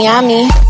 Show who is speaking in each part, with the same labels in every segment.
Speaker 1: Miami.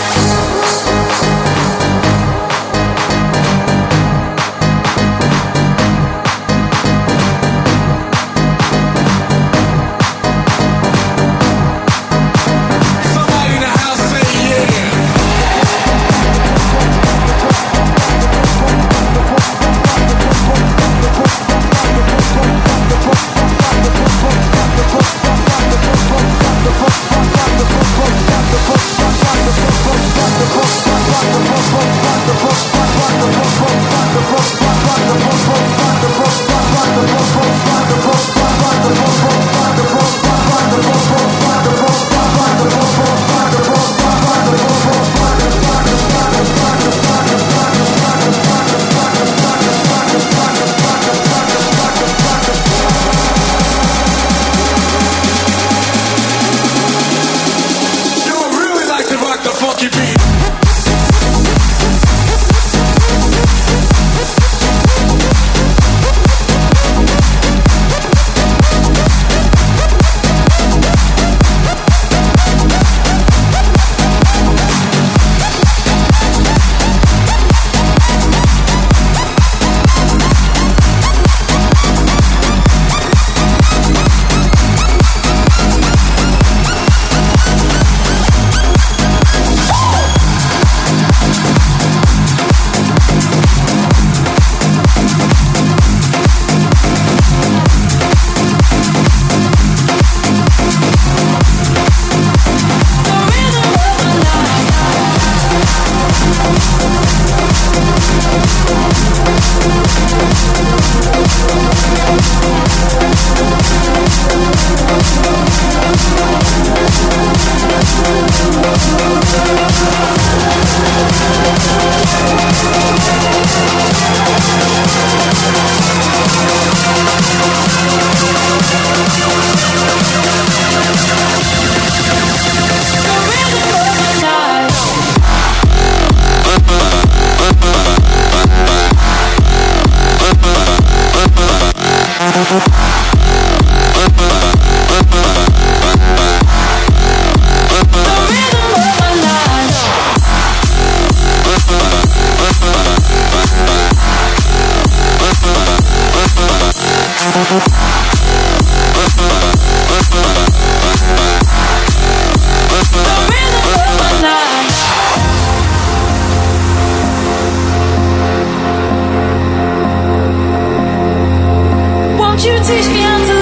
Speaker 2: you teach me
Speaker 3: how
Speaker 4: to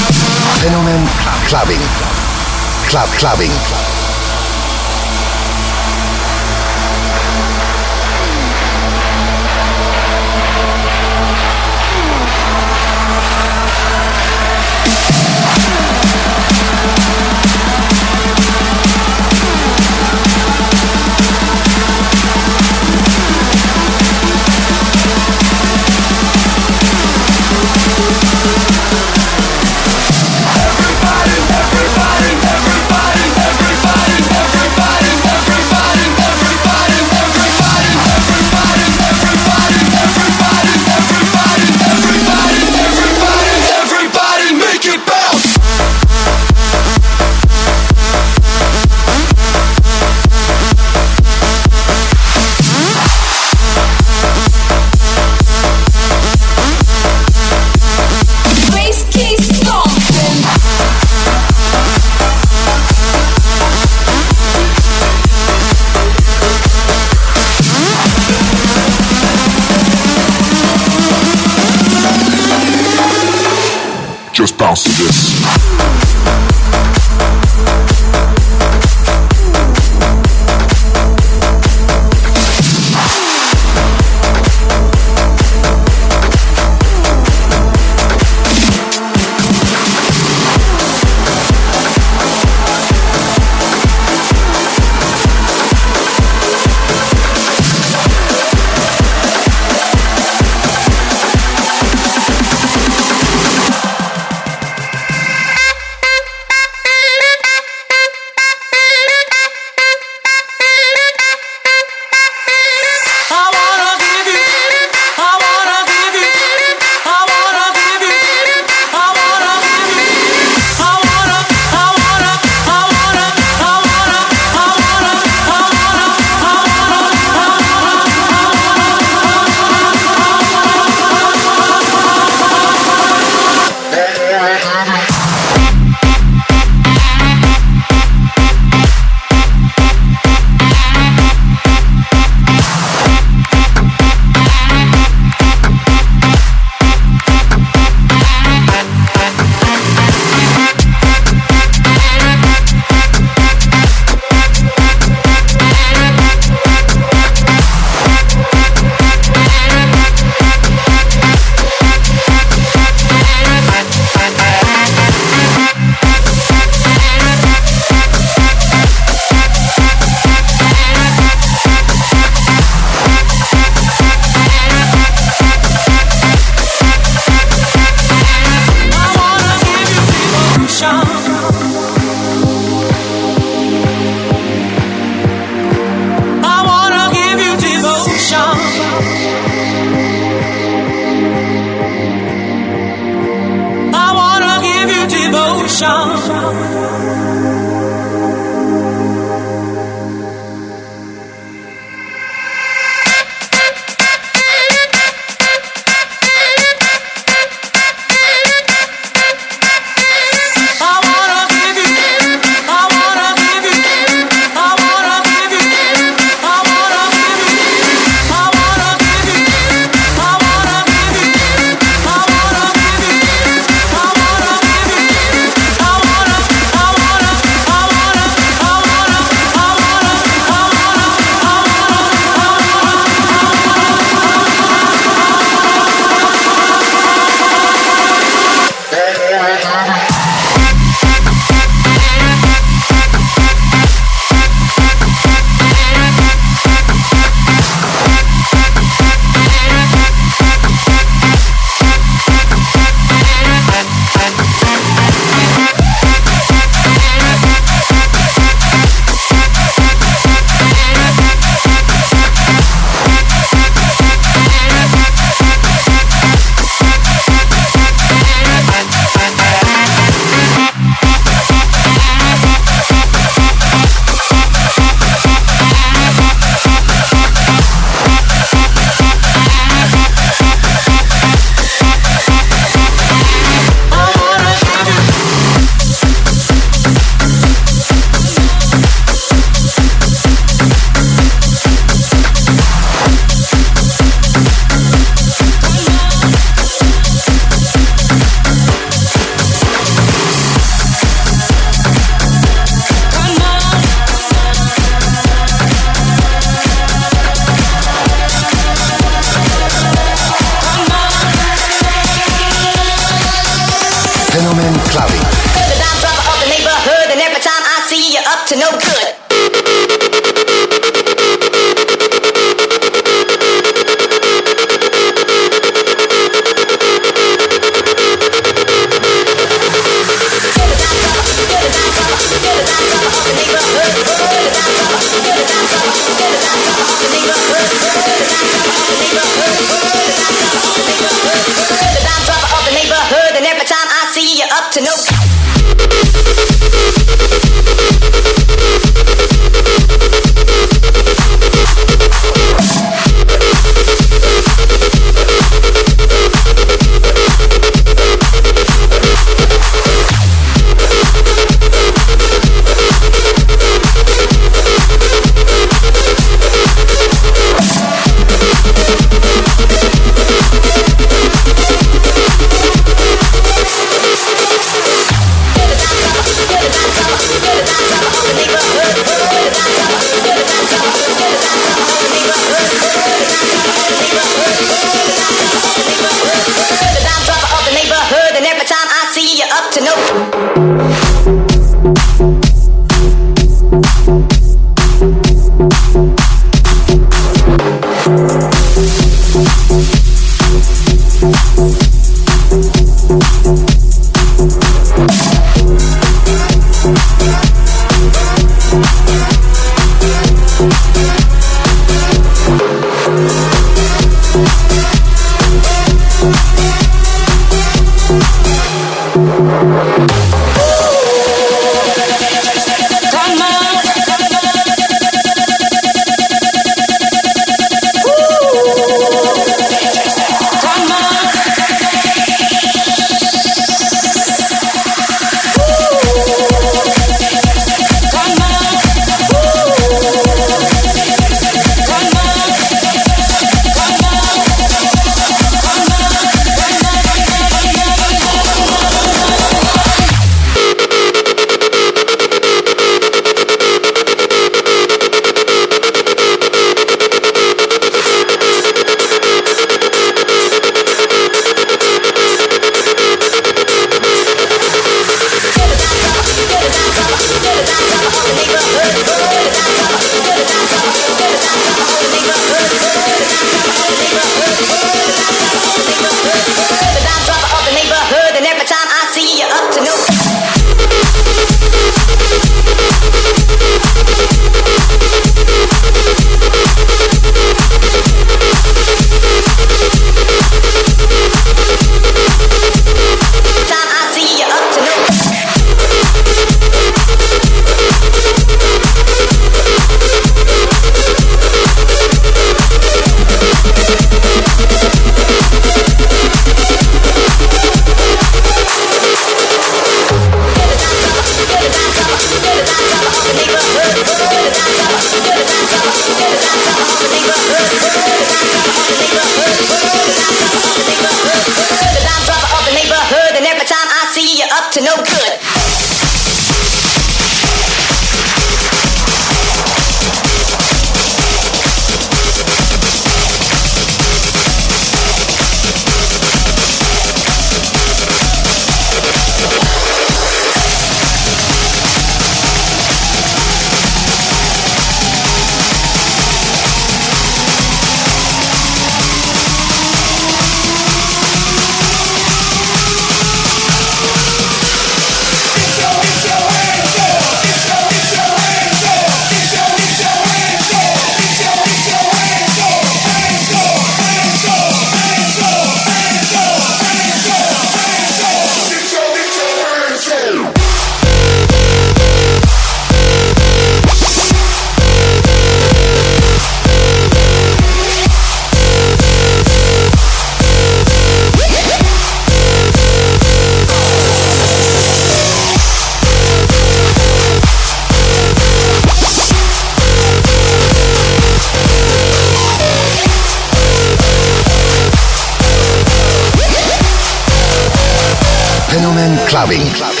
Speaker 4: clubbing.
Speaker 5: clubbing.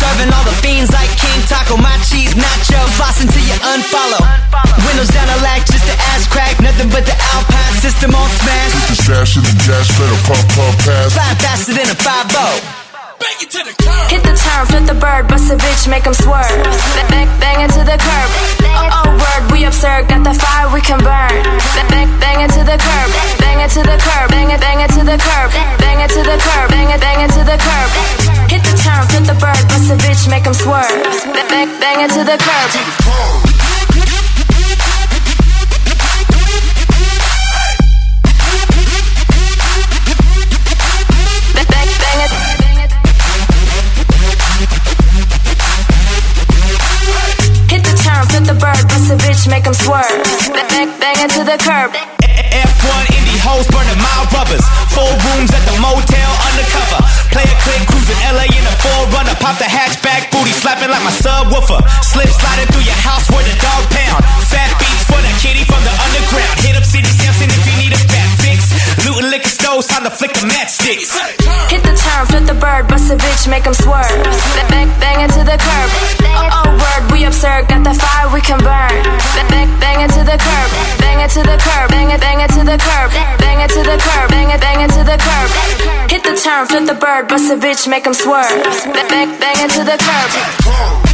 Speaker 6: Serving all the fiends like King Taco, my cheese nacho. Floss until you unfollow. Windows down the lack just to ass crack. Nothing but the Alpine system on smash.
Speaker 7: The stash in the gas pedal, pump, pump, pass.
Speaker 6: Fly faster than a 5
Speaker 2: Hit the turn, flip the bird, bust a bitch, make 'em swerve. Bang, bang, bang it to the curb. Oh, oh, word, we absurd, got the fire we can burn. Bang, bang, bang it to the curb. Bang it to the curb, bang it, bang it to the curb. Bang it to the curb, bang it, bang it to the curb. Hit the turn, flip the bird, bust a bitch, make 'em swerve. Bang, bang, bang it to the curb. Bang, bang, it. Hit the turn, flip the bird, bust a bitch, make 'em swerve. Bang, bang, bang it to the curb.
Speaker 6: F1 indie hoes burning mild rubbers. Four rooms at the motel undercover. Play a click, cruising LA in a 4Runner. Pop the hatchback, booty slapping like my subwoofer. Slip sliding through your house where the dog pound. Fat beats for the kitty from the underground. Hit up City Sampson if you need a fat fix. Looting liquor stores, time to flick the matchsticks.
Speaker 2: Hit the turn, flip the bird, bust a bitch, make 'em swerve. Bang, bang, bang it to the curb. Oh, oh, word, we absurd, got the fire we can burn. Bang, bang, bang it to the curb. Bang it to the curb, bang it, bang it to the curb. Bang it to the curb, bang it, bang it to the curb. The turn, flip the bird, bust a bitch, make 'em swerve. Bang, bang, bang it to the curb.